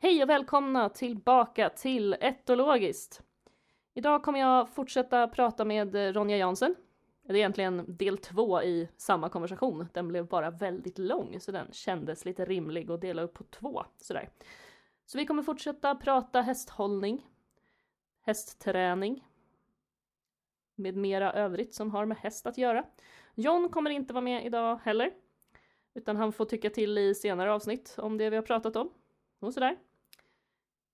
Hej och välkomna tillbaka till Etologiskt. Idag kommer jag fortsätta prata med eh, Ronja Jansen. Det är egentligen del två i samma konversation. Den blev bara väldigt lång så den kändes lite rimlig att dela upp på två sådär. Så vi kommer fortsätta prata hästhållning, hästträning med mera övrigt som har med häst att göra. John kommer inte vara med idag heller, utan han får tycka till i senare avsnitt om det vi har pratat om och sådär.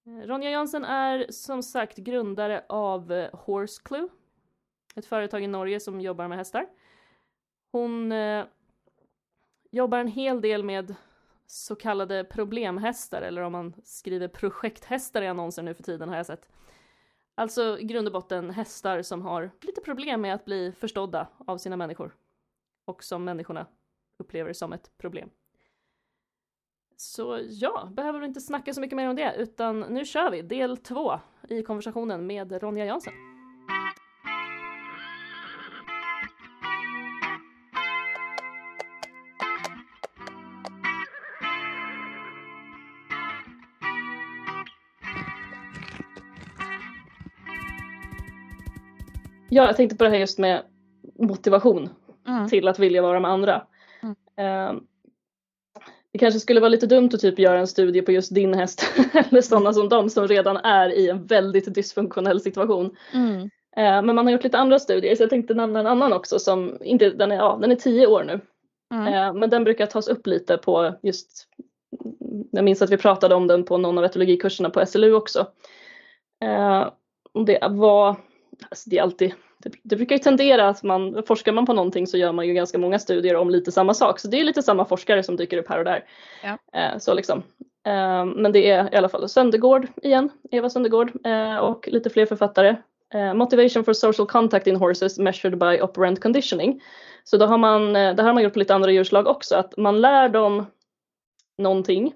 Eh, Ronja Jansen är som sagt grundare av eh, Horse Clue, ett företag i Norge som jobbar med hästar. Hon eh, jobbar en hel del med så kallade problemhästar, eller om man skriver projekthästar i annonser nu för tiden har jag sett. Alltså i grund och botten hästar som har lite problem med att bli förstådda av sina människor. Och som människorna upplever som ett problem. Så ja, behöver vi inte snacka så mycket mer om det, utan nu kör vi del två i konversationen med Ronja Jansson. Ja, jag tänkte på det här just med motivation mm. till att vilja vara med andra. Mm. Det kanske skulle vara lite dumt att typ göra en studie på just din häst eller sådana som de som redan är i en väldigt dysfunktionell situation. Mm. Uh, men man har gjort lite andra studier så jag tänkte nämna en annan också som inte, den är, ja, den är tio år nu. Mm. Uh, men den brukar tas upp lite på just, jag minns att vi pratade om den på någon av etologikurserna på SLU också. Uh, det var, alltså det är alltid det, det, brukar ju tendera att man, forskar man på någonting så gör man ju ganska många studier om lite samma sak. Så det är lite samma forskare som dyker upp här och där. Ja. Eh, så liksom. Eh, men det är i alla fall Söndergård igen, Eva Söndergård eh, och lite fler författare. Motivation for social contact in horses measured by operant conditioning. Så då har man, det här har man gjort på lite andra djurslag också, att man lär dem någonting.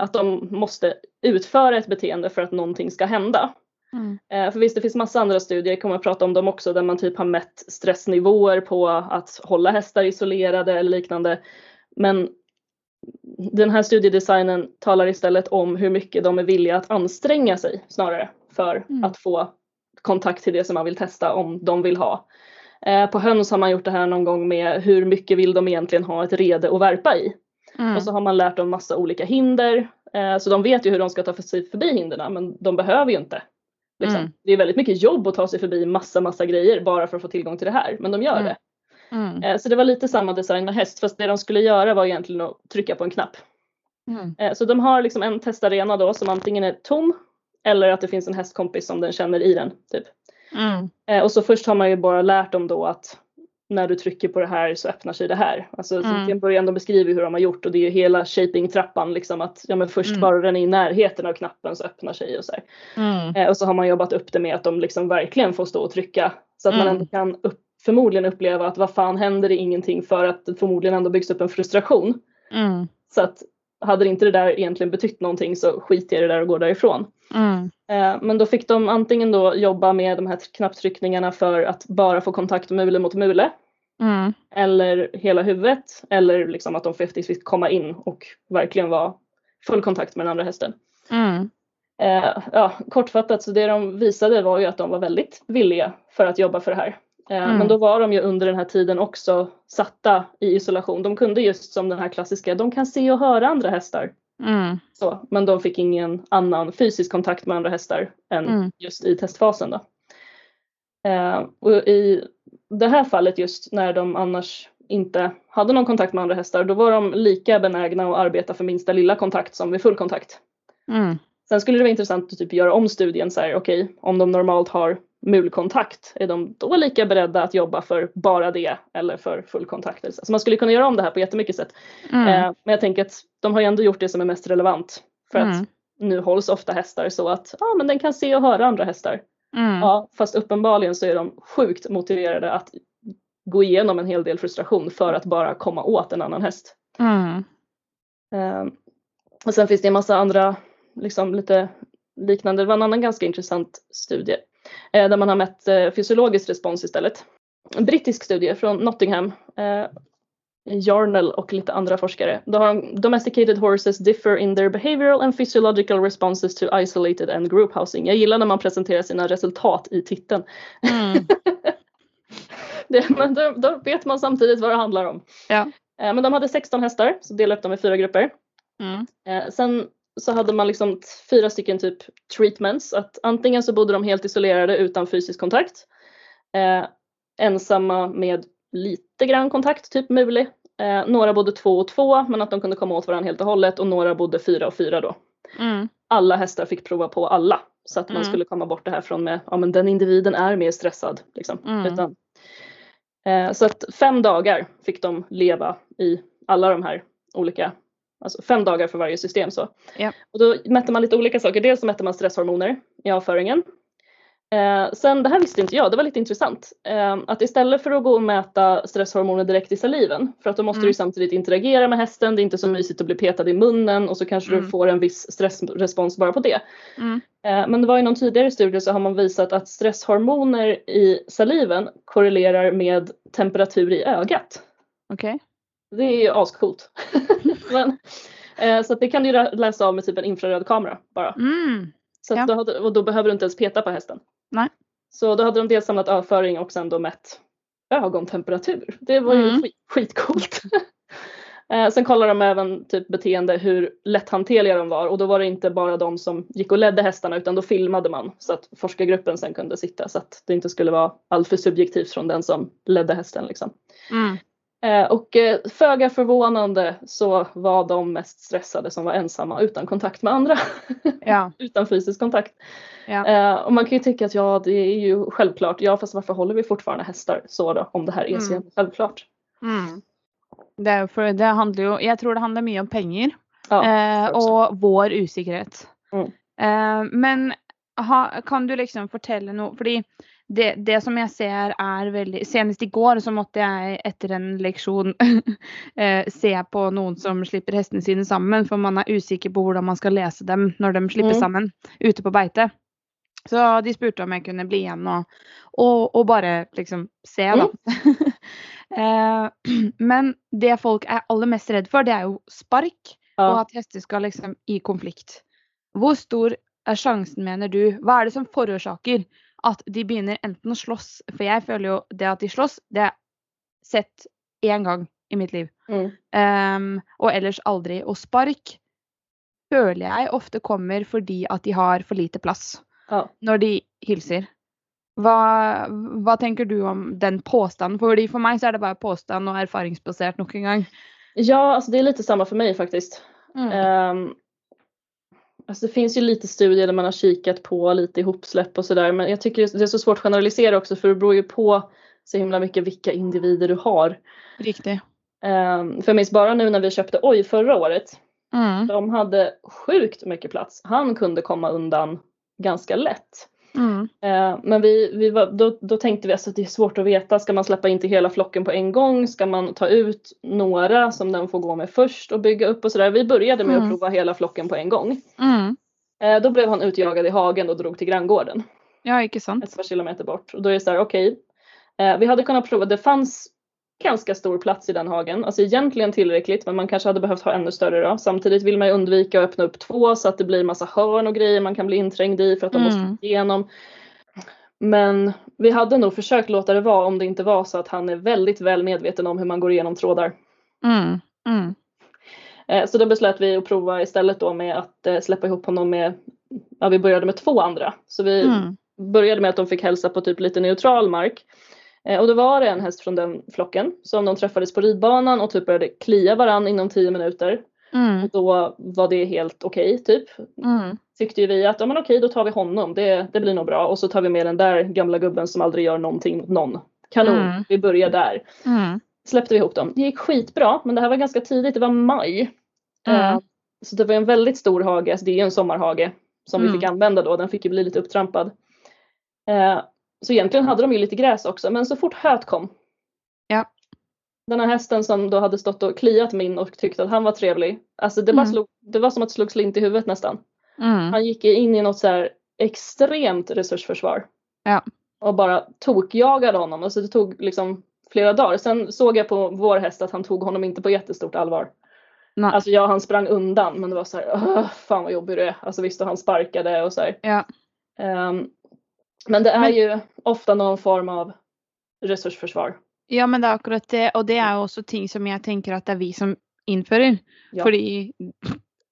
Att de måste utföra ett beteende för att någonting ska hända. Mm. Eh, för visst, det finns massa andra studier, jag kommer att prata om dem också, där man typ har mätt stressnivåer på att hålla hästar isolerade eller liknande. Men den här studiedesignen talar istället om hur mycket de är villiga att anstränga sig snarare för mm. att få kontakt till det som man vill testa om de vill ha. Eh, på höns har man gjort det här någon gång med hur mycket vill de egentligen ha ett rede att värpa i. Mm. Och så har man lärt dem massa olika hinder. Eh, så de vet ju hur de ska ta sig förbi hindren men de behöver ju inte Liksom. Mm. Det är väldigt mycket jobb att ta sig förbi massa, massa grejer bara för att få tillgång till det här, men de gör mm. det. Mm. Eh, så det var lite samma design med häst, fast det de skulle göra var egentligen att trycka på en knapp. Mm. Eh, så de har liksom en testarena då som antingen är tom eller att det finns en hästkompis som den känner i den. Typ. Mm. Eh, och så först har man ju bara lärt dem då att när du trycker på det här så öppnar sig det här. Alltså mm. till en början de beskriver hur de har gjort och det är ju hela shaping-trappan liksom att ja men först mm. bara den är i närheten av knappen så öppnar sig och så mm. eh, och så har man jobbat upp det med att de liksom verkligen får stå och trycka så att man mm. ändå kan upp, förmodligen uppleva att vad fan händer det ingenting för att det förmodligen ändå byggs upp en frustration. Mm. Så att hade inte det där egentligen betytt någonting så skiter jag i det där och går därifrån. Mm. Eh, men då fick de antingen då jobba med de här knapptryckningarna för att bara få kontakt mule mot mule. Mm. Eller hela huvudet eller liksom att de faktiskt fick komma in och verkligen vara full kontakt med den andra hästen. Mm. Eh, ja, kortfattat så det de visade var ju att de var väldigt villiga för att jobba för det här. Eh, mm. Men då var de ju under den här tiden också satta i isolation. De kunde just som den här klassiska, de kan se och höra andra hästar. Mm. Så, men de fick ingen annan fysisk kontakt med andra hästar än mm. just i testfasen. Då. Eh, och I det här fallet just när de annars inte hade någon kontakt med andra hästar, då var de lika benägna att arbeta för minsta lilla kontakt som vid full kontakt. Mm. Sen skulle det vara intressant att typ göra om studien så här, okej, okay, om de normalt har mulkontakt, är de då lika beredda att jobba för bara det eller för full kontakt? Så man skulle kunna göra om det här på jättemycket sätt. Mm. Eh, men jag tänker att de har ju ändå gjort det som är mest relevant för mm. att nu hålls ofta hästar så att ja, men den kan se och höra andra hästar. Mm. Ja, fast uppenbarligen så är de sjukt motiverade att gå igenom en hel del frustration för att bara komma åt en annan häst. Eh, och sen finns det en massa andra liksom lite liknande, det var en annan ganska intressant studie där man har mätt eh, fysiologisk respons istället. En brittisk studie från Nottingham. Eh, Jarnell och lite andra forskare. Då har de, domesticated horses differ in their behavioral and physiological responses to isolated and group housing. Jag gillar när man presenterar sina resultat i titeln. Mm. det, men då, då, vet man samtidigt vad det handlar om. Ja. Eh, men de hade 16 hästar, så delade upp dem i fyra grupper. Mm. Eh, sen så hade man liksom fyra stycken typ treatments. Att antingen så bodde de helt isolerade utan fysisk kontakt. Eh, ensamma med lite grann kontakt, typ mulig. Eh, några bodde två och två men att de kunde komma åt varandra helt och hållet och några bodde fyra och fyra då. Mm. Alla hästar fick prova på alla så att man mm. skulle komma bort det här från med, ja men den individen är mer stressad. Liksom. Mm. Utan, eh, så att fem dagar fick de leva i alla de här olika Alltså fem dagar för varje system. Så. Ja. Och då mätte man lite olika saker. Dels så mätte man stresshormoner i avföringen. Eh, sen, det här visste inte jag, det var lite intressant. Eh, att istället för att gå och mäta stresshormoner direkt i saliven, för att då måste mm. du samtidigt interagera med hästen, det är inte så mysigt att bli petad i munnen och så kanske mm. du får en viss stressrespons bara på det. Mm. Eh, men det var i någon tidigare studie så har man visat att stresshormoner i saliven korrelerar med temperatur i ögat. Okej. Okay. Det är ju ascoolt. Men, eh, så det kan du läsa av med typ en infraröd kamera bara. Mm. Så ja. då, och då behöver du inte ens peta på hästen. Nej. Så då hade de dels samlat avföring och sen då mätt ögontemperatur. Det var ju mm. skit, skitcoolt. eh, sen kollade de även typ beteende, hur lätthanterliga de var och då var det inte bara de som gick och ledde hästarna utan då filmade man så att forskargruppen sen kunde sitta så att det inte skulle vara alltför subjektivt från den som ledde hästen. Liksom. Mm. Eh, och eh, föga förvånande så var de mest stressade som var ensamma utan kontakt med andra. Ja. utan fysisk kontakt. Ja. Eh, och man kan ju tycka att ja det är ju självklart, ja fast varför håller vi fortfarande hästar så då om det här är så mm. självklart. Mm. Det, är för det handlar ju, jag tror det handlar mycket om pengar ja, och vår osäkerhet. Mm. Men ha, kan du liksom berätta något, för det, det som jag ser är väldigt, senast igår så måste jag efter en lektion eh, se på någon som slipper hästen sina samman för man är osäker på hur man ska läsa dem när de slipper mm. samman ute på bete. Så de spurte om jag kunde bli igen och, och, och bara liksom se då. Mm. eh, men det folk är allra mest rädda för det är ju spark ja. och att hästen ska liksom i konflikt. Hur stor är chansen menar du? Vad är det som förorsakar at de begynner enten å slåss For jeg føler jo det at de slåss, det har sett én gang i mitt liv. Mm. Um, og ellers aldri. Og spark føler jeg ofte kommer fordi at de har for lite plass ja. når de hilser. Hva, hva, tenker du om den påstanden? Fordi for meg så är det bara påstand och erfaringsbaserat nog en gång. Ja, alltså det är lite samma för mig faktiskt. Mm. Um, Alltså det finns ju lite studier där man har kikat på lite ihopsläpp och sådär men jag tycker det är så svårt att generalisera också för det beror ju på så himla mycket vilka individer du har. Riktigt. Um, för jag minns bara nu när vi köpte Oj förra året. Mm. De hade sjukt mycket plats. Han kunde komma undan ganska lätt. Mm. Uh, men vi, vi var, då, då tänkte vi att alltså, det är svårt att veta, ska man släppa in till hela flocken på en gång? Ska man ta ut några som den får gå med först och bygga upp och sådär. Vi började med mm. att prova hela flocken på en gång. Mm. Uh, då blev han utjagad i hagen och drog till granngården. Ja, inte sant. Ett par kilometer bort. Och då är det så här, okej. Okay. Uh, vi hade kunnat prova, det fanns ganska stor plats i den hagen. Alltså egentligen tillräckligt men man kanske hade behövt ha ännu större då. Samtidigt vill man ju undvika att öppna upp två så att det blir massa hörn och grejer man kan bli inträngd i för att de mm. måste igenom. Men vi hade nog försökt låta det vara om det inte var så att han är väldigt väl medveten om hur man går igenom trådar. Mm. Mm. Eh, så då beslöt vi att prova istället då med att eh, släppa ihop honom med, ja vi började med två andra. Så vi mm. började med att de fick hälsa på typ lite neutral mark. Eh, och då var det en häst från den flocken som de träffades på ridbanan och typ började klia varann inom tio minuter. Mm. Och då var det helt okej okay, typ. Mm. Tyckte ju vi att ja men okej då tar vi honom, det, det blir nog bra. Och så tar vi med den där gamla gubben som aldrig gör någonting mot någon. Kanon, mm. vi börjar där. Mm. Släppte vi ihop dem. Det gick skitbra men det här var ganska tidigt, det var maj. Uh, så det var en väldigt stor hage, alltså det är ju en sommarhage som vi fick mm. använda då, den fick ju bli lite upptrampad. Uh, så egentligen hade de ju lite gräs också men så fort höet kom. Ja. Den här hästen som då hade stått och kliat min och tyckte att han var trevlig. Alltså det, bara mm. slog, det var som att slog slint i huvudet nästan. Mm. Han gick in i något så här extremt resursförsvar. Ja. Och bara tokjagade honom. Alltså det tog liksom flera dagar. Sen såg jag på vår häst att han tog honom inte på jättestort allvar. Nej. Alltså ja, han sprang undan men det var så här, fan vad jobbig du är. Alltså visst och han sparkade och så här. Ja. Um, men det är men... ju ofta någon form av resursförsvar. Ja men det är akkurat det och det är också ting som jag tänker att det är vi som inför. Ja. För i,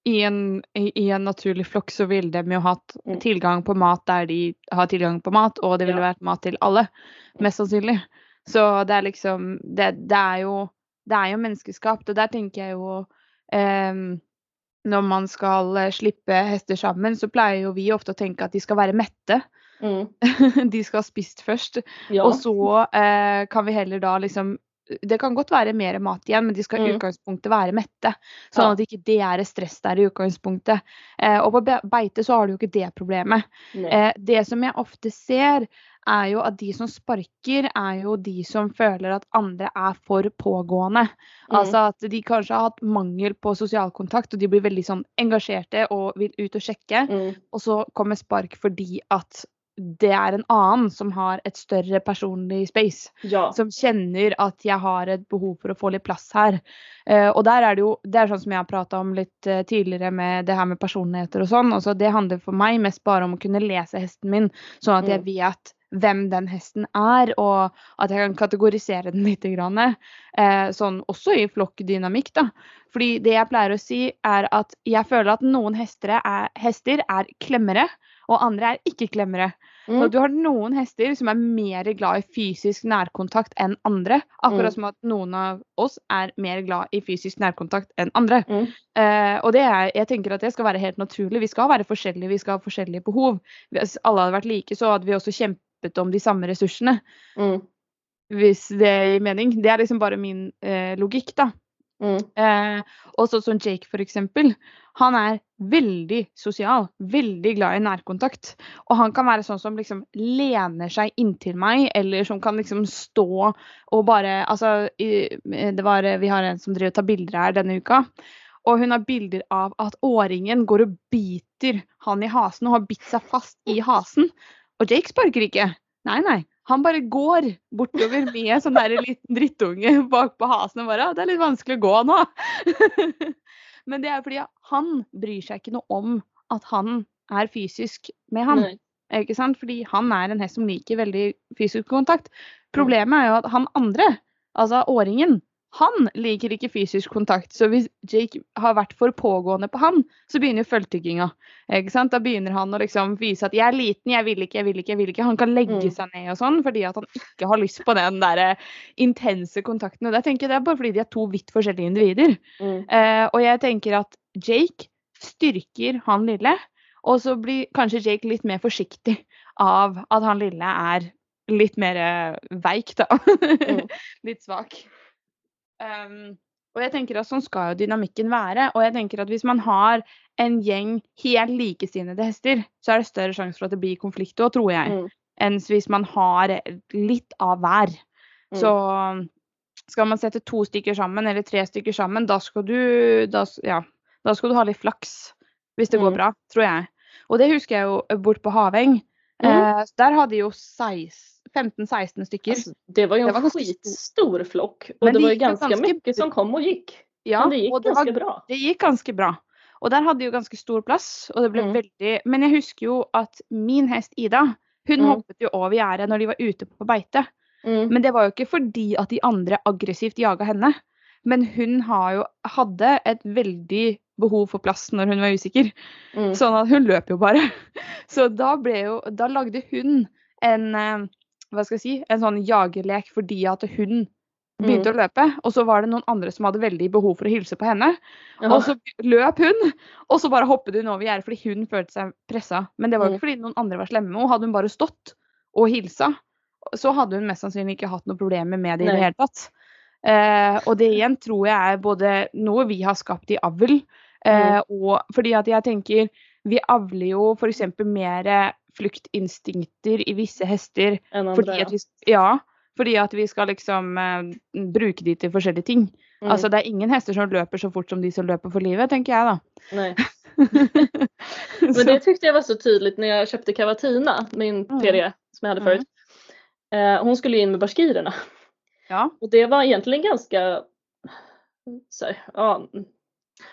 i, en, i en naturlig flock så vill de ju ha mm. tillgång på mat där de har tillgång på mat och det vill ja. vara mat till alla. Mest sannolikt. Så det är liksom, det, det är ju det är ju människoskapt och där tänker jag ju um, när man ska släppa hästar samman så plejer ju vi ofta att tänka att de ska vara mätta. Mm. de ska ha spist först. Ja. Och så eh, kan vi heller då liksom det kan godt være mer mat igjen, men de skal i mm. utgangspunktet være mette. Sånn at ikke det er stress der i utgangspunktet. Eh, og på beite så har du jo ikke det problemet. Eh, det som jeg ofte ser, er jo at de som sparker, er jo de som føler at andre er for pågående. Mm. Altså at de kanskje har hatt mangel på sosial kontakt, og de blir veldig sånn engasjerte og vil ut og sjekke. Mm. Og så kommer spark fordi at det är en annan som har ett större personlig space. Ja. Som känner att jag har ett behov för att få lite plats här. Uh, och där är det ju, det är sånt som jag pratade om lite tidigare med det här med personligheter och sånt. Alltså det handlar för mig mest bara om att kunna läsa hästen min så att mm. jag vet vem den hästen är och att jag kan kategorisera den lite grann. Eh, sån också i flockdynamik då. För det jag plejer att säga är att jag känner att någon hästar är, hästar är klämmare och andra är icke-klemmere. Mm. du har noen hester som är mer glad i fysisk närkontakt än andra. Akkurat mm. som att någon av oss är mer glad i fysisk närkontakt än andra. Mm. Och det är, jag tänker att det ska vara helt naturligt. Vi ska vara olika, vi ska ha olika behov. Alla hade varit lika så hade vi också kämpat om de samma resurserna. Mm. Hvis det är mening. Det är liksom bara min logik då. Mm. Eh, och sånn som Jake för exempel. Han är väldigt social, väldigt glad i närkontakt. Och han kan vara sån som liksom lener sig inntil meg, mig eller som kan liksom stå och bara, alltså det var, vi har en som driver og tar bilder här denna uka. Och hon har bilder av att åringen går och biter han i hasen och har bitt sig fast i hasen. Och Jake sparkar inte. Nej, nej. Han bara går bortover med en sån där liten drittunge bak på hasen och bara det är lite vanskligt att gå nu. Men det är för att han bryr sig inte om att han är fysisk med han. Ikke sant? Fordi han är en häst som liker väldigt fysisk kontakt. Problemet är ju att han andra, alltså åringen, han liker ikke fysisk kontakt, så hvis Jake har vært for pågående på han, så begynner jo følgetygginga. Da begynner han å liksom vise at 'jeg er liten, jeg vil ikke, jeg vil ikke'. jeg vil ikke. Han kan legge mm. seg ned og sånn fordi at han ikke har lyst på den der eh, intense kontakten. Og det tenker jeg det er bare fordi de er to vidt forskjellige individer. Mm. Uh, og jeg tenker at Jake styrker han lille, og så blir kanskje Jake litt mer forsiktig av at han lille er litt mer eh, veik, da. Mm. litt svak. Um, och jag tänker att så ska ju dynamiken vara. Och jag tänker att om man har en gäng helt likasinnade hästar så är det större chans för att det blir konflikt då tror jag. Mm. Än om man har lite av var. Mm. Så ska man sätta två stycken samman eller tre stycken samman då ska du, då, ja, då ska du ha lite flax. Om det mm. går bra tror jag. Och det huskar jag ju bort på Haväng. Mm. Eh, där hade ju 15-16 stycken. Alltså, det var ju en var skitstor flock och det, det var ju ganska, ganska mycket som kom och gick. Ja, men det gick det ganska var, bra. Det gick ganska bra. Och där hade ju ganska stor plats och det blev mm. väldigt, men jag huskar ju att min häst Ida, hon mm. hoppade ju över gärdet när de var ute på bete. Mm. Men det var ju inte för att de andra aggressivt jagade henne. Men hon har ju, hade ett väldigt behov för plats när hon var osäker. Mm. Så hon löp ju bara. Så då, blev ju, då lagde hon en eh, vad ska jag säga, en sån jagerlek för att hon begynte mm. å løpe. Og så var det noen andre som hadde veldig behov for å hilse på henne. Ja. Og så løp hun, og så bare hoppet hun over gjerdet fordi hun følte seg pressa. Men det var jo mm. ikke fordi noen andre var slemme med henne. Hadde hun bare stått og hilsa, så hadde hun mest sannsynlig ikke hatt noe problemer med det i det hele tatt. Eh, og det igjen tror jeg er både noe vi har skapt i avl, eh, mm. og fordi at jeg tenker vi avler jo f.eks. mer flyktinstinkter i vissa hästar. Fordi at vi, ja, fordi at vi ska liksom eh, bruke de till olika ting. Mm. Altså det är ingen hästar som löper så fort som de som löper för livet, tänker jag då. Nej. Men det tyckte jag var så tydligt när jag köpte Cavatina, min mm. som jag hade förut. Mm. Eh, hon skulle in med barskirerna. Ja. Och det var egentligen ganska, så här, ja,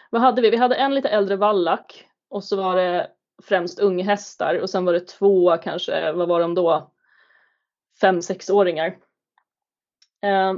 vad hade vi? Vi hade en lite äldre vallack och så var det främst unghästar och sen var det två kanske, vad var de då? Fem, sexåringar. Eh,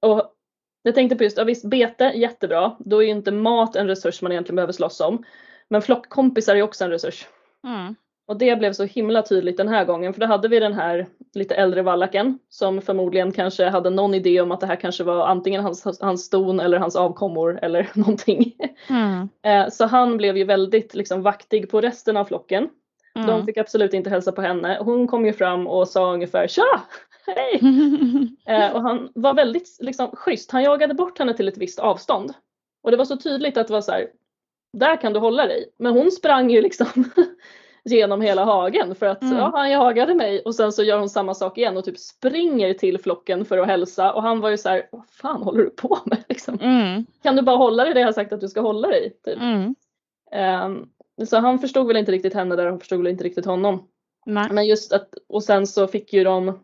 och jag tänkte på just, ja visst bete jättebra, då är ju inte mat en resurs man egentligen behöver slåss om. Men flockkompisar är också en resurs. Mm. Och det blev så himla tydligt den här gången för då hade vi den här lite äldre vallaken som förmodligen kanske hade någon idé om att det här kanske var antingen hans, hans ston eller hans avkommor eller någonting. Mm. Eh, så han blev ju väldigt liksom vaktig på resten av flocken. Mm. De fick absolut inte hälsa på henne. Hon kom ju fram och sa ungefär tja! Hej! Eh, och han var väldigt liksom, schysst. Han jagade bort henne till ett visst avstånd. Och det var så tydligt att det var så här, där kan du hålla dig. Men hon sprang ju liksom genom hela hagen för att Mm. ja, han jagade mig och sen så gör hon samma sak igen och typ springer till flocken för att hälsa och han var ju så här, vad fan håller du på med liksom? Mm. Kan du bara hålla dig det jag har sagt att du ska hålla dig? Typ. Mm. Ehm, så han förstod väl inte riktigt henne där och hon förstod väl inte riktigt honom. Nej. Men just att, och sen så fick ju de,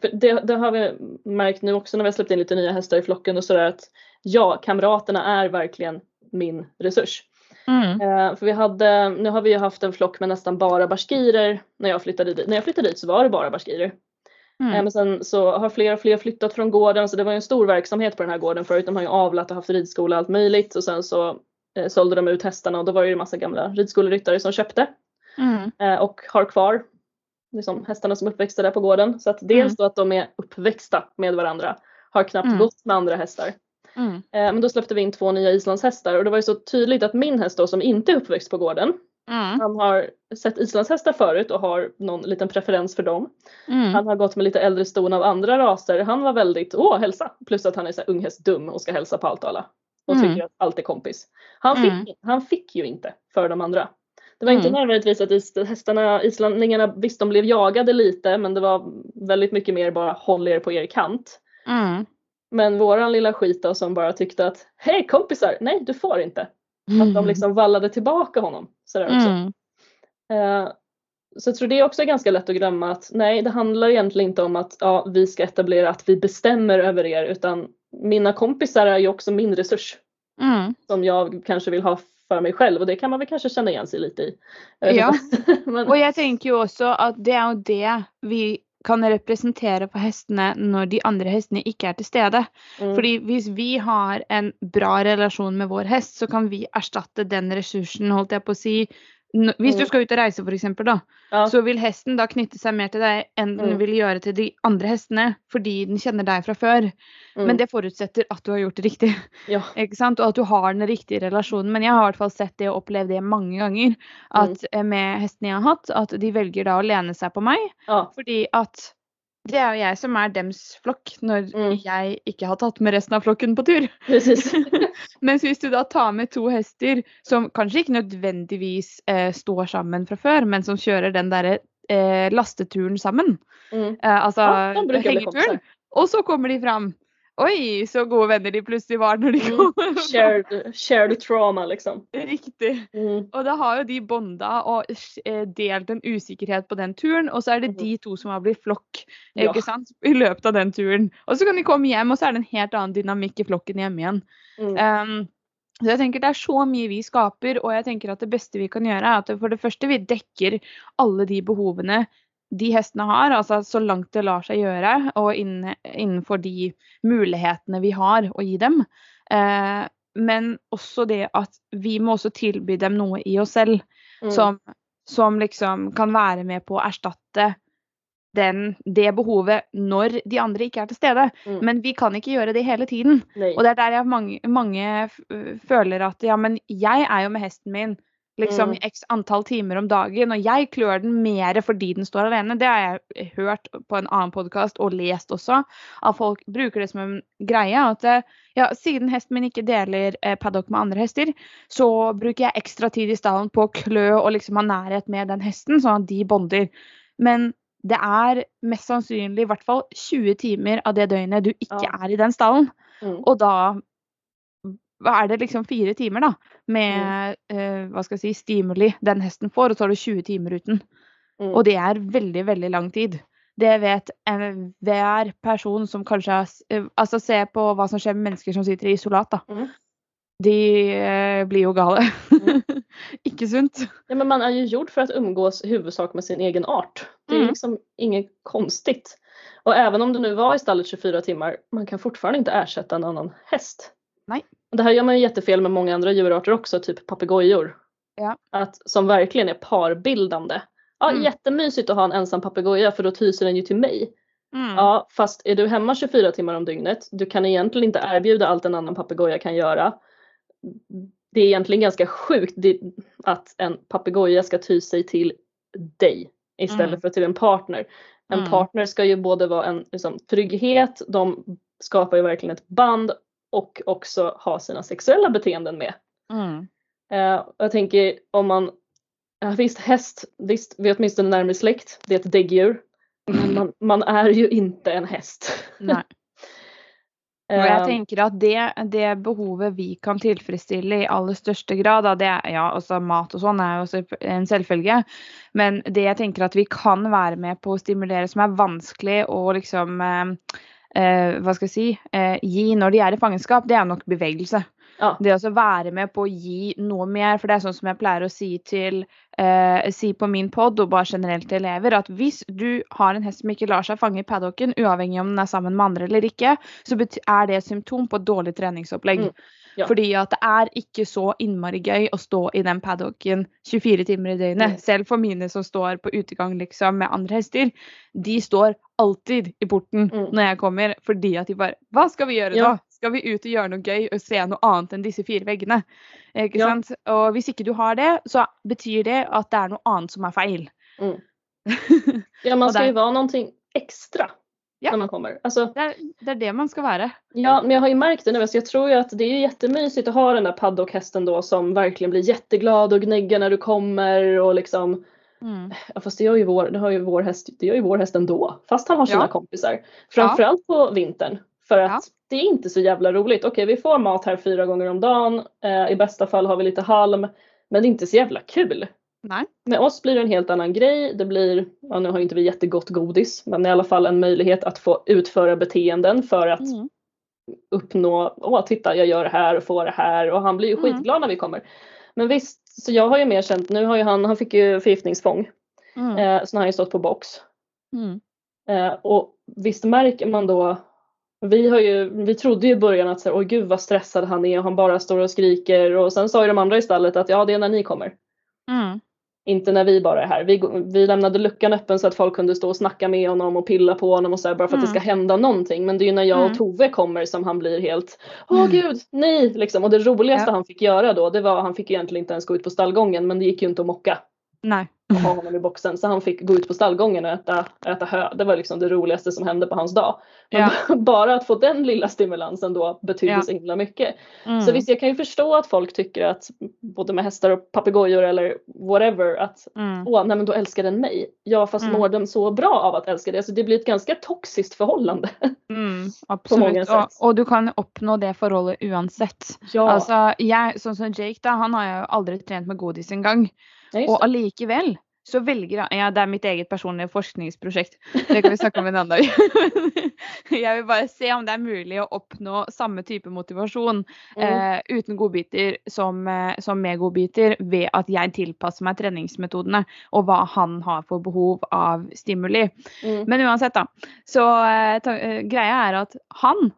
för det, det har vi märkt nu också när vi har släppt in lite nya hästar i flocken och sådär att ja, kamraterna är verkligen min resurs. Mm. Eh, för vi hade, nu har vi ju haft en flock med nästan bara baskirer. När jag flyttade dit, när jag flyttade dit så var det bara baskirer. Eh, Mm. men sen så har fler och fler flyttat från gården så det var ju en stor verksamhet på den här gården förut. De har ju avlat och haft ridskola och allt möjligt och sen så eh, sålde de ut hästarna och då var det ju en massa gamla ridskoleryttare som köpte Mm. eh, och har kvar liksom, hästarna som uppväxta där på gården. Så att dels Mm. då att de är uppväxta med varandra, har knappt Mm. gått med andra hästar. Mm. Eh, men då släppte vi in två nya islandshästar och det var ju så tydligt att min häst då som inte är uppväxt på gården, Mm. han har sett islandshästar förut och har någon liten preferens för dem. Mm. Han har gått med lite äldre ston av andra raser. Han var väldigt, åh hälsa! Plus att han är så unghästdum och ska hälsa på allt och alla. Och Mm. tycker att allt är kompis. Han fick, Mm. han fick ju inte för de andra. Det var inte Mm. nödvändigtvis att is, hästarna, islänningarna, visst de blev jagade lite men det var väldigt mycket mer bara håll er på er kant. Mm. Men våran lilla skit då som bara tyckte att hej kompisar, nej du får inte. Att de liksom vallade tillbaka honom. Sådär också. Mm. Eh, så jag tror det också är ganska lätt att glömma att nej, det handlar egentligen inte om att ja, vi ska etablera att vi bestämmer över er utan mina kompisar är ju också min resurs Mm. som jag kanske vill ha för mig själv och det kan man väl kanske känna igen sig lite i. Jag vet Ja. Men, Og jeg tenker jo også at det jo det vi kan representere på hestene når de andre hestene ikke er til stede. mm, Fordi hvis vi har en bra relasjon med vår hest, så kan vi erstatte den ressursen, holdt jeg på å si. Hvis du Mm. skal ut og reise f.eks., da, ja, så vil hesten da knytte seg mer til deg enn den Mm. vil gjøre til de andre hestene, fordi den kjenner deg fra før. mm, Men det forutsetter at du har gjort det riktig. ja, Ikke sant? Og at du har den riktige relasjonen. Men jeg har i hvert fall sett det og opplevd det mange ganger. At eh, med hestene jeg har hatt, at de velger da å lene seg på meg. ja, Fordi at det er jo jeg som er dems flokk når Mm. jeg ikke har tatt med resten av flokken på tur. Mens hvis du da tar med to hester som kanskje ikke nødvendigvis eh, står sammen fra før, men som kjører den derre eh, lasteturen sammen, Mm. eh, altså bli hengeturen, og så kommer de fram. Oi, så gode venner de plutselig var når de Mm. kom. Shared, shared trauma liksom. Riktig. Mm, Og da har jo de bonda og eh, delt en usikkerhet på den turen, og så er det Mhm. de to som har blitt flokk Ja. ikke sant? i løpet av den turen. Og så kan de komme hjem, og så er det en helt annen dynamikk i flokken hjemme igjen. mm, Um, så jeg tenker Det er så mye vi skaper, og jeg tenker at det beste vi kan gjøre, er at for det første vi dekker alle de behovene de hestene har, altså så langt det lar seg gjøre, og innen, innenfor de mulighetene vi har å gi dem. Eh, men også det at vi må også tilby dem noe i oss selv mm, som, som liksom kan være med på å erstatte den, det behovet når de andre ikke er til stede. mm, Men vi kan ikke gjøre det hele tiden. nej. Og det er der jeg mange, mange føler at ja, men jeg er jo med hesten min liksom Mm. x antall timer om dagen, og jeg klør den mer fordi den står alene. Det har jeg hørt på en annen podkast og lest også, at folk bruker det som en greie. At eh, ja, siden hesten min ikke deler eh, paddock med andre hester, så bruker jeg ekstra tid i stallen på å klø og liksom ha nærhet med den hesten, sånn at de bonder. Men det er mest sannsynlig i hvert fall 20 timer av det døgnet du ikke Ja. er i den stallen. Mm, Og da er det liksom fire timer da, med eh, hva skal jeg si, stimuli den hesten får, og så har du 20 timer uten. mm, Og det er veldig, veldig lang tid. det vet enhver person som kanske har eh, Altså se på vad som sker med människor som sitter i isolat, da. Mm. De eh, blir ju galna. Mm. Ikke sunt. Ja, men man är ju gjord för att umgås i huvudsak med sin egen art. Det är mm. liksom inget konstigt. Och även om du nu var i stallet 24 timmar, man kan fortfarande inte ersätta en annan häst. Nej. Det här gör man ju jättefel med många andra djurarter också, typ papegojor. Ja. Att, som verkligen är parbildande. Ja, mm. jättemysigt att ha en ensam papegoja för då tyser den ju till mig. Mm. Ja, fast är du hemma 24 timmar om dygnet, du kan egentligen inte erbjuda allt en annan papegoja kan göra. Det är egentligen ganska sjukt att en papegoja ska ty sig till dig istället mm. för till en partner. En mm. partner ska ju både vara en liksom, trygghet, de skapar ju verkligen ett band och också ha sina sexuella beteenden med. Mm. Uh, jag tänker om man, ja, visst häst, visst vi är åtminstone närmare släkt, det är ett däggdjur. Men man, man, är ju inte en häst. Nej. Och jag tänker att det, det behovet vi kan tillfredsställa i allra största grad, det är, ja, alltså mat och sånt är också en självfölje. Men det jag tänker att vi kan vara med på att stimulera som är vanskligt och liksom, eh, eh, vad ska jag säga, eh, ge när de är i fångenskap, det är nog bevegelse. Ja. Det å være med på å gi noe mer. For det er sånn som jeg pleier å si til eh, si på min pod og bare generelt til elever, at hvis du har en hest som ikke lar seg fange i paddocken, uavhengig om den er sammen med andre eller ikke, så er det et symptom på et dårlig treningsopplegg. Mm. Ja. Fordi at det er ikke så innmari gøy å stå i den paddocken 24 timer i døgnet. Mm. Selv for mine som står på utegang liksom med andre hester. De står alltid i porten mm. når jeg kommer, fordi at de bare Hva skal vi gjøre ja. da? Skal vi ut og gjøre noe gøy og se noe annet enn disse fire veggene? Ikke ja. sant? Og hvis ikke du har det, så betyr det at det er noe annet som er feil. Mm. ja, man ska ju vara någonting extra ja. när man kommer. Alltså, det, är, det är det man ska vara. Ja, men jag har ju märkt det nu. Alltså jag tror ju att det är jättemysigt att ha den där paddockhästen då som verkligen blir jätteglad och gnäggar när du kommer och liksom Mm. Ja, fast det gör, ju vår, det har ju vår häst, det gör ju vår häst ändå. Fast han har sina ja. kompisar. Framförallt ja. på vintern. För att ja. det är inte så jävla roligt. Okej, vi får mat här fyra gånger om dagen. Eh, I bästa fall har vi lite halm. Men det är inte så jävla kul. Nej. Med oss blir det en helt annan grej. Det blir, ja nu har inte vi jättegott godis, men i alla fall en möjlighet att få utföra beteenden för att mm. uppnå, åh titta jag gör det här och får det här och han blir ju mm. skitglad när vi kommer. Men visst, så jag har ju mer känt, nu har ju han, han fick ju förgiftningsfång. Mm. Eh, så nu har han ju stått på box. Mm. Eh, och visst märker man då vi, har ju, vi trodde ju i början att oj gud vad stressad han är och han bara står och skriker och sen sa ju de andra i stallet att ja det är när ni kommer. Mm. Inte när vi bara är här. Vi, vi lämnade luckan öppen så att folk kunde stå och snacka med honom och pilla på honom och så här, bara för mm. att det ska mm. hända någonting. Men det är ju när jag och mm. Tove kommer som han blir helt Åh mm. gud, nej! Liksom. Och det roligaste ja. han fick göra då det var, han fick egentligen inte ens gå ut på stallgången men det gick ju inte att mocka. Nej. Och ha honom i boxen. Så han fick gå ut på stallgången och äta, äta hö. Det var liksom det roligaste som hände på hans dag. Ja. bara att få den lilla stimulansen då betydde ja. så himla mycket. Mm. Så visst, jag kan ju förstå att folk tycker att både med hästar och papegojor eller whatever att mm. åh, nej men då älskar den mig. Ja, fast mm. mår den så bra av att älska det? Så det blir ett ganska toxiskt förhållande. Mm, absolut. Och, och, du kan uppnå det förhållandet oavsett. Ja. Alltså, jag, som, som Jake då, han har ju aldrig tränat med godis en gång. Ja, och allikevel så väljer han, ja det är mitt eget personliga forskningsprojekt, det kan vi snacka om en annan dag. jag vill bara se om det är möjligt att uppnå samma typ av motivation mm. eh, utan godbitar som, eh, som med godbitar vid att jag tillpassar mig träningsmetoderna och vad han har för behov av stimuli. Mm. Men oavsett då, så eh, eh, grejen är att han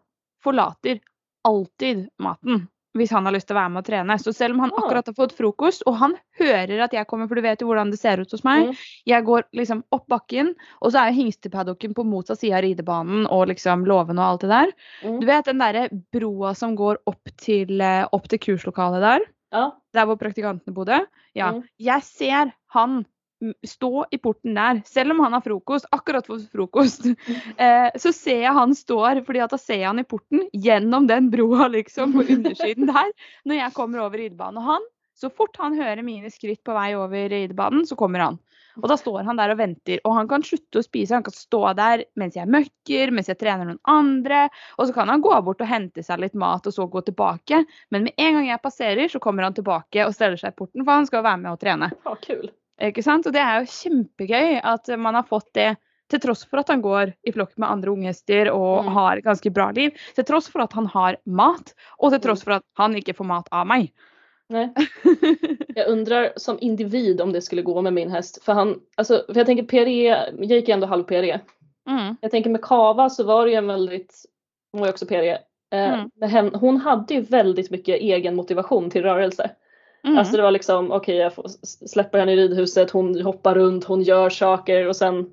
förlater alltid maten hvis han har lyst til å være med og trene. Så selv om han akkurat har fått frokost, og han hører at jeg kommer, for du vet jo hvordan det ser ut hos meg mm. Jeg går liksom opp bakken, og så er jo hingstepaddocken på motsatt side av ridebanen og liksom låven og alt det der. Mm. Du vet den derre broa som går opp til, eh, opp til kurslokalet der? Ja. Der hvor praktikantene bodde? Ja. Mm. Jeg ser han stå i porten där, selv om han har frokost, akkurat fått frokost, eh, så ser jag han står, fordi at da ser jeg han i porten genom den broa liksom på undersiden där, när jag kommer over ridebanen. Och han, så fort han hører mine skritt på väg över ridebanen, så kommer han. Och då står han där och väntar och han kan sluta spisa, han kan stå där medan jag möcker, medan jag tränar någon andra och så kan han gå bort och hämta sig lite mat och så gå tillbaka. Men med en gång jag passerar så kommer han tillbaka och ställer sig i porten för han ska vara med och träna. Ja, kul. Ikke sant? Og det er jo kjempegøy at man har fått det Till trots för att han går i flock med andra unghästar och mm. har ganska bra liv. Till trots för att han har mat och till trots mm. för att han inte får mat av mig. Nej. Jag undrar som individ om det skulle gå med min häst. För han, alltså, för jag tänker PRE, jag gick ändå halv PRE. Mm. Jag tänker med Kava så var det ju en väldigt, hon var ju också PRE. Eh, mm. hon hade ju väldigt mycket egen motivation till rörelse. Mm. Alltså det var liksom okej okay, jag får släppa henne i ridhuset, hon hoppar runt, hon gör saker och sen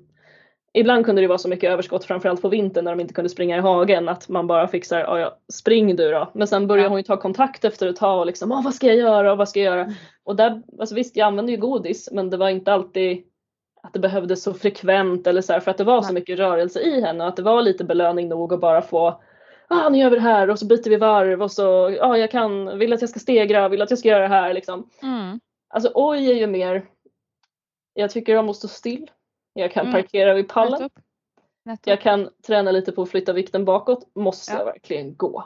Ibland kunde det vara så mycket överskott framförallt på vintern när de inte kunde springa i hagen att man bara fixar, ja, ja spring du då. Men sen börjar ja. hon ju ta kontakt efter ett tag och liksom, ah, vad ska jag göra och vad ska jag göra? Mm. Och där, alltså visst jag använde ju godis men det var inte alltid att det behövdes så frekvent eller så här, för att det var så mycket rörelse i henne och att det var lite belöning nog att bara få ah, nu gör vi det här och så byter vi varv och så, ah, jag kan, vill att jag ska stegra, vill att jag ska göra det här liksom. Mm. Alltså oj är ju mer, jag tycker om att stå still. Jag kan mm. parkera vid pallen. Nättopp. Nättopp. Jag kan träna lite på att flytta vikten bakåt. Måste ja. jag verkligen gå?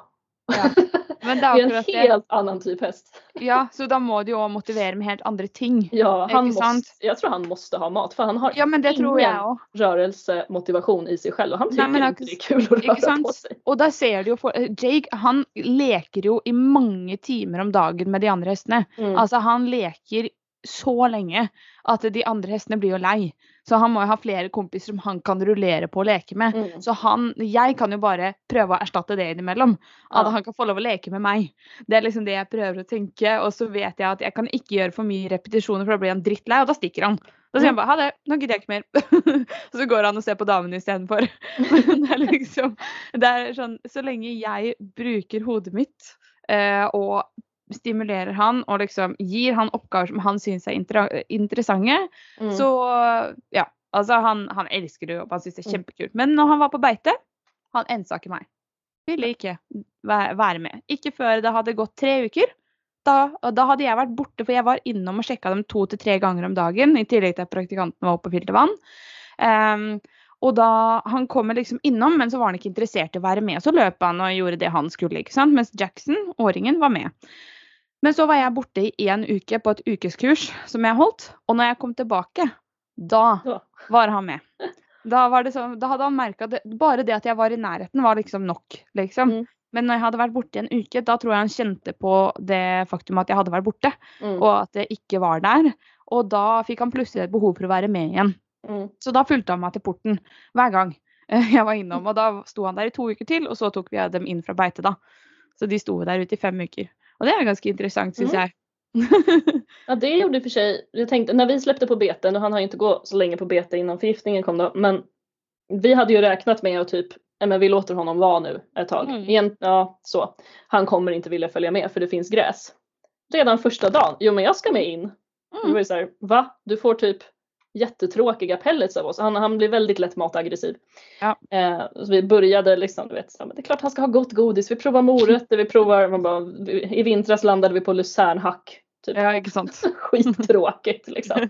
Ja. Men det är, en helt det. annan typ häst. Ja, så då måste du ju motivera med helt andra ting. Ja, han måste, jag tror han måste ha mat för han har ja, men det tror jag rörelsemotivation i sig själv och han tycker Nej, inte det är kul att röra sant? på sig. Och där ser du ju, Jake han leker ju i många timmar om dagen med de andra hästarna. Mm. Alltså han leker så länge att de andra hästarna blir ju lei. Så han må ju ha flera kompisar som han kan rullera på och leka med. Mm. Så han, jag kan ju bara pröva att ersätta det emellan. Att ja. han kan få lov att leka med mig. Det är liksom det jag prövar att tänka och så vet jag att jag kan inte göra för mycket repetitioner för då blir han drittlei och då sticker han. Då säger han bara ha det, nu gidder jag inte mer. så går han och ser på damen istället för. det är liksom, det är sån, så länge jag brukar huvudet mitt eh, och stimulerar han och liksom ger han uppgifter som han syns är intressanta. Mm. Så ja, alltså han, han det och han syns det är mm. jättekul. Men när han var på bete, han ensakade mig. Ville inte vara med. Inte före det hade gått tre veckor. Da, da hadde jeg vært borte, for jeg var innom og sjekka dem to til tre ganger om dagen. I tillegg til at praktikanten var oppe og fylte vann. Um, og da, Han kommer liksom innom, men så var han ikke interessert i å være med. Så løp han og gjorde det han skulle. ikke sant? Mens Jackson, åringen, var med. Men så var jag borta i en uke på ett ukeskurs som jag hållit och när jag kom tillbaka, då var han med. Då, var det så, då hade han märkt att bara det att jag var i närheten var liksom nog. Liksom. Mm. Men när jag hade varit borta en uke, då tror jag han kände på det faktum att jag hade varit borta mm. och att det inte var där. Och då fick han plötsligt ett behov för att vara med igen. Mm. Så då följde han mig till porten varje gång jag var inom och då stod han där i två veckor till och så tog vi dem in från bete då. Så de stod där ute i fem veckor. Och det är ganska intressant syns mm. jag. ja det gjorde för sig, jag tänkte när vi släppte på beten och han har inte gått så länge på bete innan förgiftningen kom då men vi hade ju räknat med att typ men vi låter honom vara nu ett tag. Mm. Igen, ja, så. Han kommer inte vilja följa med för det finns gräs. Redan första dagen, jo men jag ska med in. Mm. var så här, va? Du får typ jättetråkiga pellets av oss. Han, han blir väldigt lätt mataggressiv. Ja. Eh, så vi började liksom, du vet, så, men det är klart han ska ha gott godis. Vi provar morötter, vi provar, man bara, i vintras landade vi på lucernhack. Typ. Ja, sant. Skittråkigt liksom.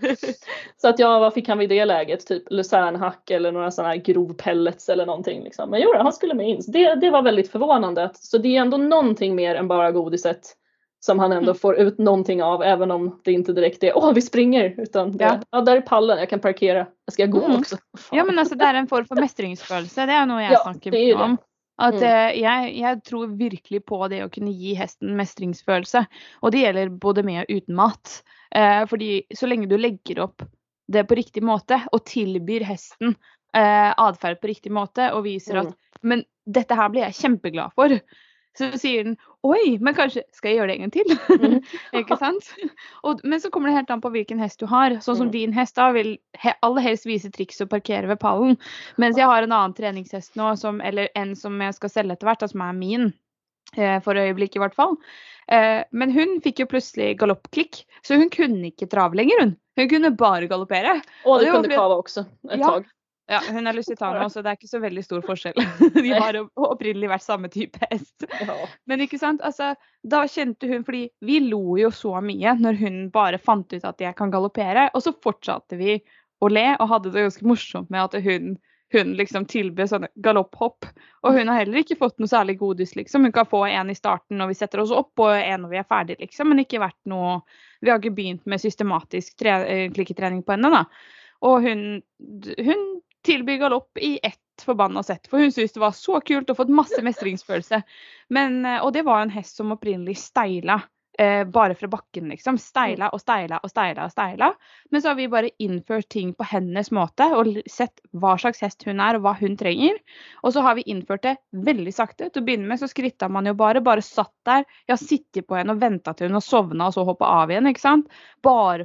så att ja, vad fick han vid det läget? Typ lucernhack eller några sådana här grovpellets eller någonting. Liksom. Men jo, han skulle med in. Det, det var väldigt förvånande. Så det är ändå någonting mer än bara godiset som han ändå mm. får ut någonting av även om det inte direkt är åh vi springer utan det, ja. ja där är pallen, jag kan parkera. Ska jag gå mm. också? Fan. Ja men alltså det är en form för mästringsfølelse, det är nog jag ja, snackar om. Att mm. eh, jag, jag tror verkligen på det att kunna ge hästen mästringsfølelse. Och det gäller både med och utan mat. Eh, för så länge du lägger upp det på riktig måte och tillbyr hästen eh, adfärd på riktig måte och visar mm. att men detta här blir jag jätteglad för. Så säger den oj, men kanske ska jag göra det en gång till? Mm. Inte sant? Och, men så kommer det helt an på vilken häst du har. Så som mm. din häst då vill he, allra helst visa tricks och parkera vid pallen. Men jag har en annan träningshäst nu, som, eller en som jag ska sälja till vart, som är min. Eh, för ögonblicket i vart fall. Eh, men hon fick ju plötsligt galoppklick. Så hon kunde inte trav längre hon. Hon kunde bara galoppera. Och det, kunde kava också ett ja, tag. Ja, hon är Lusitano så det är inte så väldigt stor skillnad. De har upprinnligen varit samma typ häst. Ja. Men inte sant, alltså, då kände hon, för vi log ju så mycket när hon bara fann ut att jag kan galoppera och så fortsatte vi att le och hade det ganska morsomt med att hon hon liksom tillböd sådana galopphopp. Och hon har heller inte fått något särskilt godis liksom. Hon kan få en i starten och vi sätter oss upp och en när vi är färdiga liksom. Men inte varit något, vi har inte börjat med systematisk trä, eh, på henne då. Och hon, hon tilby galopp i ett förbannat sätt. För hon syns det var så kul och fått massor mestringsfølelse. Men, eh, och det var en häst som opprinnelig styla. eh, bara från backen liksom. Styla och styla och styla och styla. Men så har vi bara infört ting på hennes måte och sett vad slags häst hon är och vad hon tränger. Och så har vi infört det väldigt sakta. Till att börja med så skritta man ju bara, bara satt där. Jag sitter på henne och väntar till hon har sovnat och så hoppa av igen. Bara sant?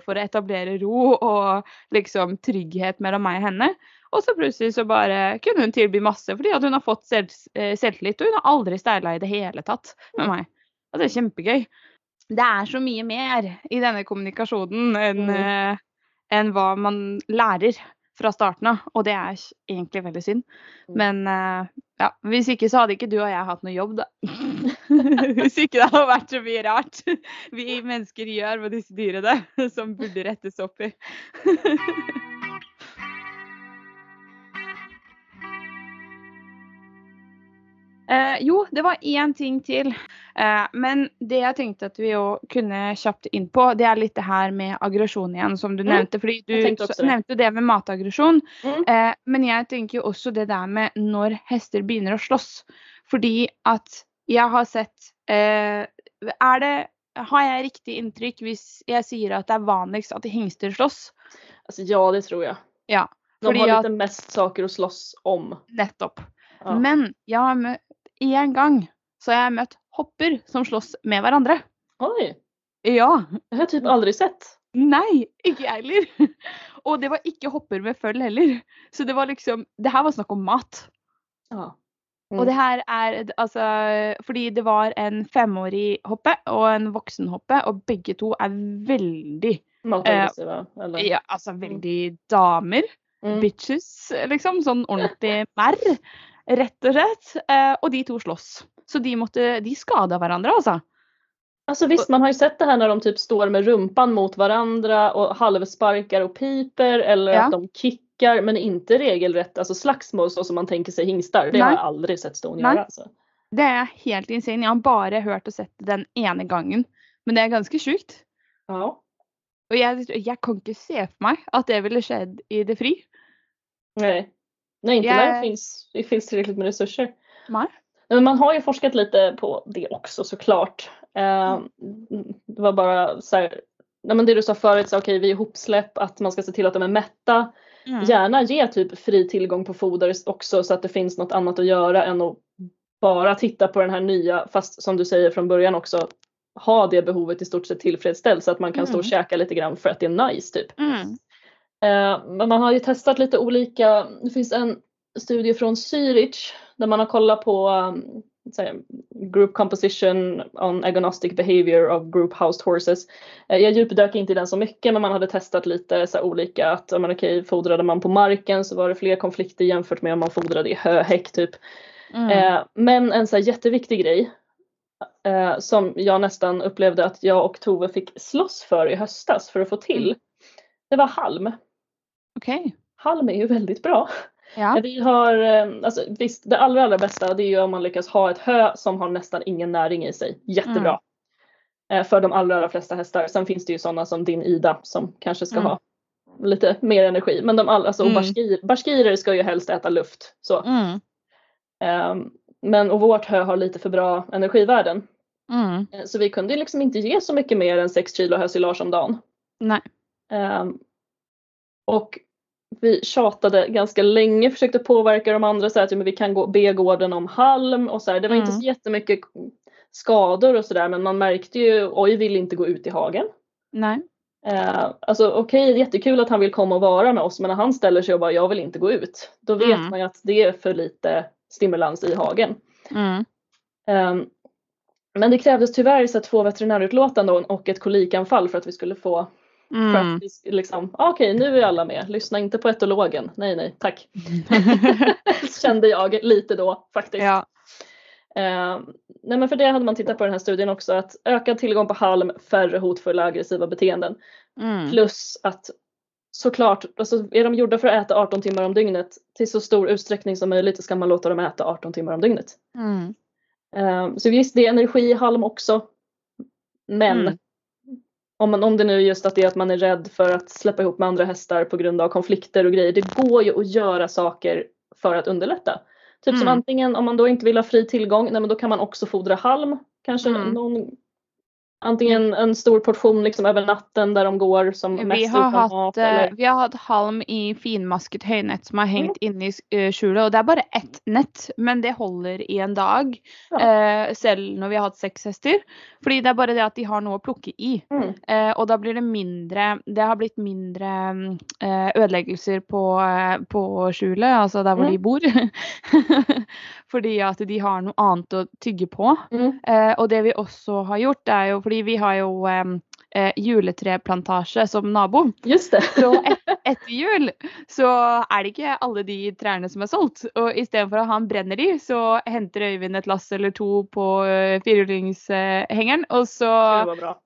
att etablera ro och liksom trygghet mellan mig och henne. Og så plutselig så bare kunne hun tilby masse fordi at hun har fått selv, eh, selvtillit. Og hun har aldri steila i det hele tatt med meg. Og det er kjempegøy det er så mye mer i denne kommunikasjonen enn mm. eh, en hva man lærer fra starten av. Og det er egentlig veldig synd. Mm. Men eh, ja, hvis ikke så hadde ikke du og jeg hatt noe jobb, da. hvis ikke det hadde vært så mye rart vi mennesker gjør med disse dyrene som burde rettes opp i. Eh, jo, det var én ting till. Eh, men det jag tänkte att vi kunde kjapt in på, det är lite här med aggression igen som du mm. nämnde. För du det. nämnde det med mataggression. Mm. Eh, men jag tänker också det där med när hästar börjar att slåss. För att jag har sett, eh, är det, har jag riktigt intryck om jag säger att det är vanligast att hingstar slåss? Alltså, ja, det tror jag. Ja. De har lite jag... mest saker att slåss om. Nettopp. Ja. Men jag har en gang så har jeg møtt hopper som slåss med hverandre. Oj! Ja. Det har jag typ aldrig sett. Nej, inte jag heller. Och det var inte hopper med följ heller. Så det var liksom, det här var snack om mat. Ja. Mm. Och det här är alltså, för det var en femårig hoppe och en vuxen hoppe och bägge två är väldigt Mataggressiva? Eh, eller? Ja, alltså väldigt damer. Mm. Bitches liksom, sån ordentlig märr. Rett og slett. Eh, och de två slåss. Så de, måtte, de skada varandra alltså. Alltså visst, man har ju sett det här när de typ står med rumpan mot varandra och halvsparkar och piper eller ja. att de kickar men inte regelrätt alltså slagsmål så som man tänker sig hingstar. Det Nej. har jag aldrig sett ston göra. Alltså. Det är helt insane. Jag har bara hört och sett den ena gången. Men det är ganska sjukt. Ja. Och jag, jag kan inte se för mig att det ville skett i det fri. Nej. Nej, inte yeah. när det finns, det finns tillräckligt med resurser. Nej. Men man har ju forskat lite på det också såklart. Eh, det var bara så här, nej men det du sa förut, så okej okay, vid ihopsläpp att man ska se till att de är mätta. Mm. Gärna ge typ fri tillgång på foder också så att det finns något annat att göra än att bara titta på den här nya, fast som du säger från början också, ha det behovet i stort sett tillfredsställt så att man kan mm. stå och mm. käka lite grann för att det är nice typ. Mm. Eh, men man har ju testat lite olika, det finns en studie från Zürich där man har kollat på um, group composition on agnostic behavior of group housed horses. Eh, jag djupdök inte i den så mycket men man hade testat lite så olika att om man okej fodrade man på marken så var det fler konflikter jämfört med om man fodrade i höhäck typ. Mm. Eh, men en så jätteviktig grej som jag nästan upplevde att jag och Tove fick slåss för i höstas för att få till. Mm. Det var halm. Okej. Okay. Halm är ju väldigt bra. Ja. Vi har, eh, alltså, visst, det allra, allra bästa det är ju om man lyckas ha ett hö som har nästan ingen näring i sig. Jättebra. Mm. För de allra, allra flesta hästar. Sen finns det ju sådana som din Ida som kanske ska mm. ha lite mer energi. Men de all, alltså, mm. barskir, barskirer ska ju helst äta luft. Så. Mm. Um, men och vårt hö har lite för bra energivärden. Mm. Eh, så vi kunde liksom inte ge så mycket mer än 6 kilo hösilage om dagen. Nej. Um, och vi tjatade ganska länge, försökte påverka de andra så att vi kan gå, be gården om halm och så här. Det var mm. inte så jättemycket skador och sådär men man märkte ju, oj vill inte gå ut i hagen. Nej. Eh, alltså okej, okay, jättekul att han vill komma och vara med oss men när han ställer sig och bara jag vill inte gå ut. Då vet mm. man ju att det är för lite stimulans i hagen. Mm. Eh, men det krävdes tyvärr så två veterinärutlåtanden och ett kolikanfall för att vi skulle få Mm. För att mm. vi liksom, ah, okej okay, nu är alla med, lyssna inte på etologen, nej nej tack. Kände jag lite då faktiskt. Ja. Eh, nej men för det hade man tittat på den här studien också att ökad tillgång på halm, färre hotfulla aggressiva beteenden. Mm. Plus att såklart, alltså är de gjorda för att äta 18 timmar om dygnet till så stor utsträckning som möjligt ska man låta dem äta 18 timmar om dygnet. Mm. Eh, så visst det är energi i halm också. Men mm om, man, om det nu är just att det är att man är rädd för att släppa ihop med andra hästar på grund av konflikter och grejer. Det går ju att göra saker för att underlätta. Typ mm. som antingen om man då inte vill ha fri tillgång, nej men då kan man också fodra halm. Kanske mm. någon Antingen en stor portion liksom över natten där de går som vi mest har utan haft, mat. Eh, eller? Vi har hatt halm i finmasket höjnät som har hängt mm. inne i skjulet och det är bara ett nät men det håller i en dag. Ja. Eh, när vi har haft sex hästar. För det är bara det att de har något att plocka i. Mm. Eh, och då blir det mindre, det har blivit mindre eh, ödeläggelser på, eh, på skjulet, alltså där mm. de bor. Fordi at de har något annat att tygge på. Mm. Eh, och det vi också har gjort är ju, fordi vi har ju eh, juletreplantasje som nabo. Just det. så et, etter jul så är det inte alla de träden som är sålt. Och istället för att han bränner de så hämtar Øyvind ett lass eller två på uh, firehjulingshengeren. Och så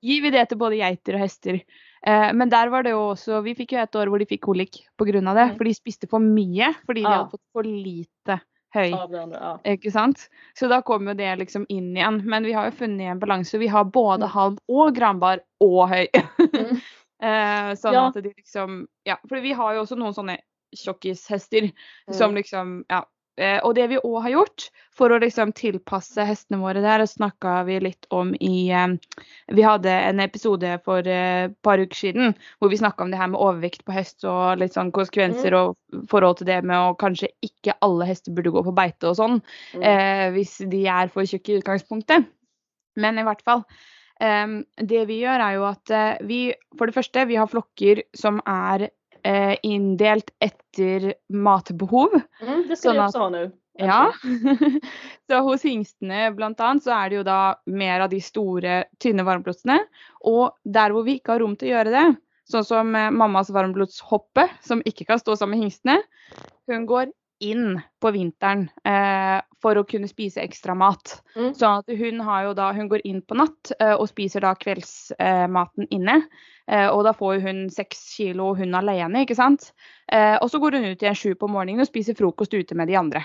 ger vi det till både geiter och hästar. Eh, men där var det ju också, vi fick ju ett år där de fick kolik på grund av det. Mm. För de spiste för mycket, för de ja. hade fått för lite höj. Ja. Ikke sant? Så då kommer det liksom in igen. Men vi har ju funnit en balans. Vi har både mm. halm och granbar och höj. Mm. eh, sånn ja. at de liksom Ja, för vi har ju också några sådana tjockishästar mm. som liksom Ja, och det vi också har gjort för att liksom tillpassa hästarna våra där snackade vi lite om i eh, Vi hade en episod för eh, ett par veckor sedan där vi snackade om det här med övervikt på häst och sån konsekvenser mm. och förhåll till det med att kanske inte alla hästar borde gå på bete och sånt. Mm. Eh, de är för tjocka i utgångspunktet. Men i vart fall. Um, det vi gör är ju att uh, vi, för det första, vi har flockar som är eh, indelt efter matbehov. Mm, det ska vi också ha nu. Ja. så hos hingstene annet så är det ju då mer av de stora tynne varmblodsene. Och där hvor vi inte har rom til å gjøre det, sånn som eh, mammas varmblodshoppe, som inte kan stå sammen med hingstene, hun går in på vintern eh, för att kunna spisa extra mat. Mm. Så att hon har ju då, hon går in på natt eh, och spiser då kvällsmaten eh, inne. Eh, och då får hon sex kilo hon alene, inte sant? Eh, och så går hon ut igen sju på morgonen och spiser frukost ute med de andra.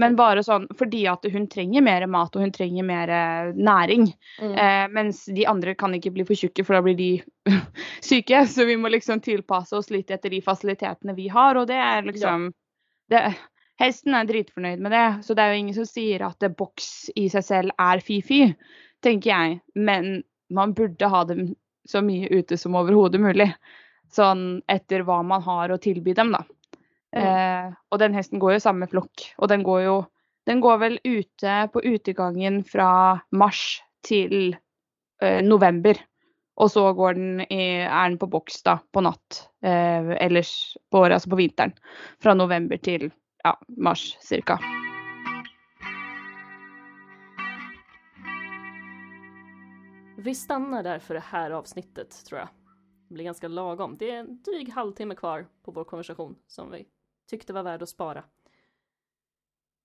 Men bara sånn fordi at hun trenger mer mat och hon trenger mer eh, näring. Mm. Eh, mens de andra kan inte bli för tjocka för då blir de sjuka. Så vi måste liksom tilpasse oss lite efter de faciliteterna vi har. Och det är liksom det, Hästen är dritfornøyd med det. Så det är ju ingen som att det box i sig själv är fy-fy. Tänker jag. Men man borde ha dem så mycket ute som överhuvudtaget möjligt. Sån efter vad man har att tillby dem då. Mm. Eh, och den hästen går ju samma flock och den går ju den går väl ute på utegången från mars till eh, november. Och så går den i, är den på box då, på natt. Eh, eller på, alltså på vintern. Från november till ja, mars cirka. Vi stannar där för det här avsnittet tror jag. Det blir ganska lagom. Det är en dryg halvtimme kvar på vår konversation som vi tyckte var värd att spara.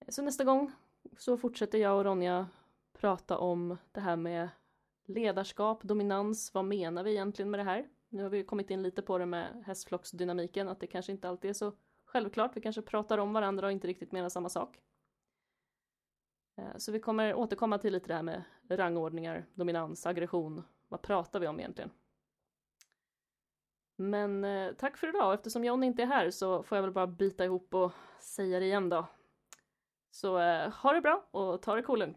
Så nästa gång så fortsätter jag och Ronja prata om det här med ledarskap, dominans. Vad menar vi egentligen med det här? Nu har vi kommit in lite på det med hästflocksdynamiken, att det kanske inte alltid är så självklart. Vi kanske pratar om varandra och inte riktigt menar samma sak. Eh, så vi kommer återkomma till lite det här med rangordningar, dominans, aggression. Vad pratar vi om egentligen? Men eh, tack för idag. Eftersom John inte är här så får jag väl bara bita ihop och säga det igen då. Så eh, ha det bra och ta det cool.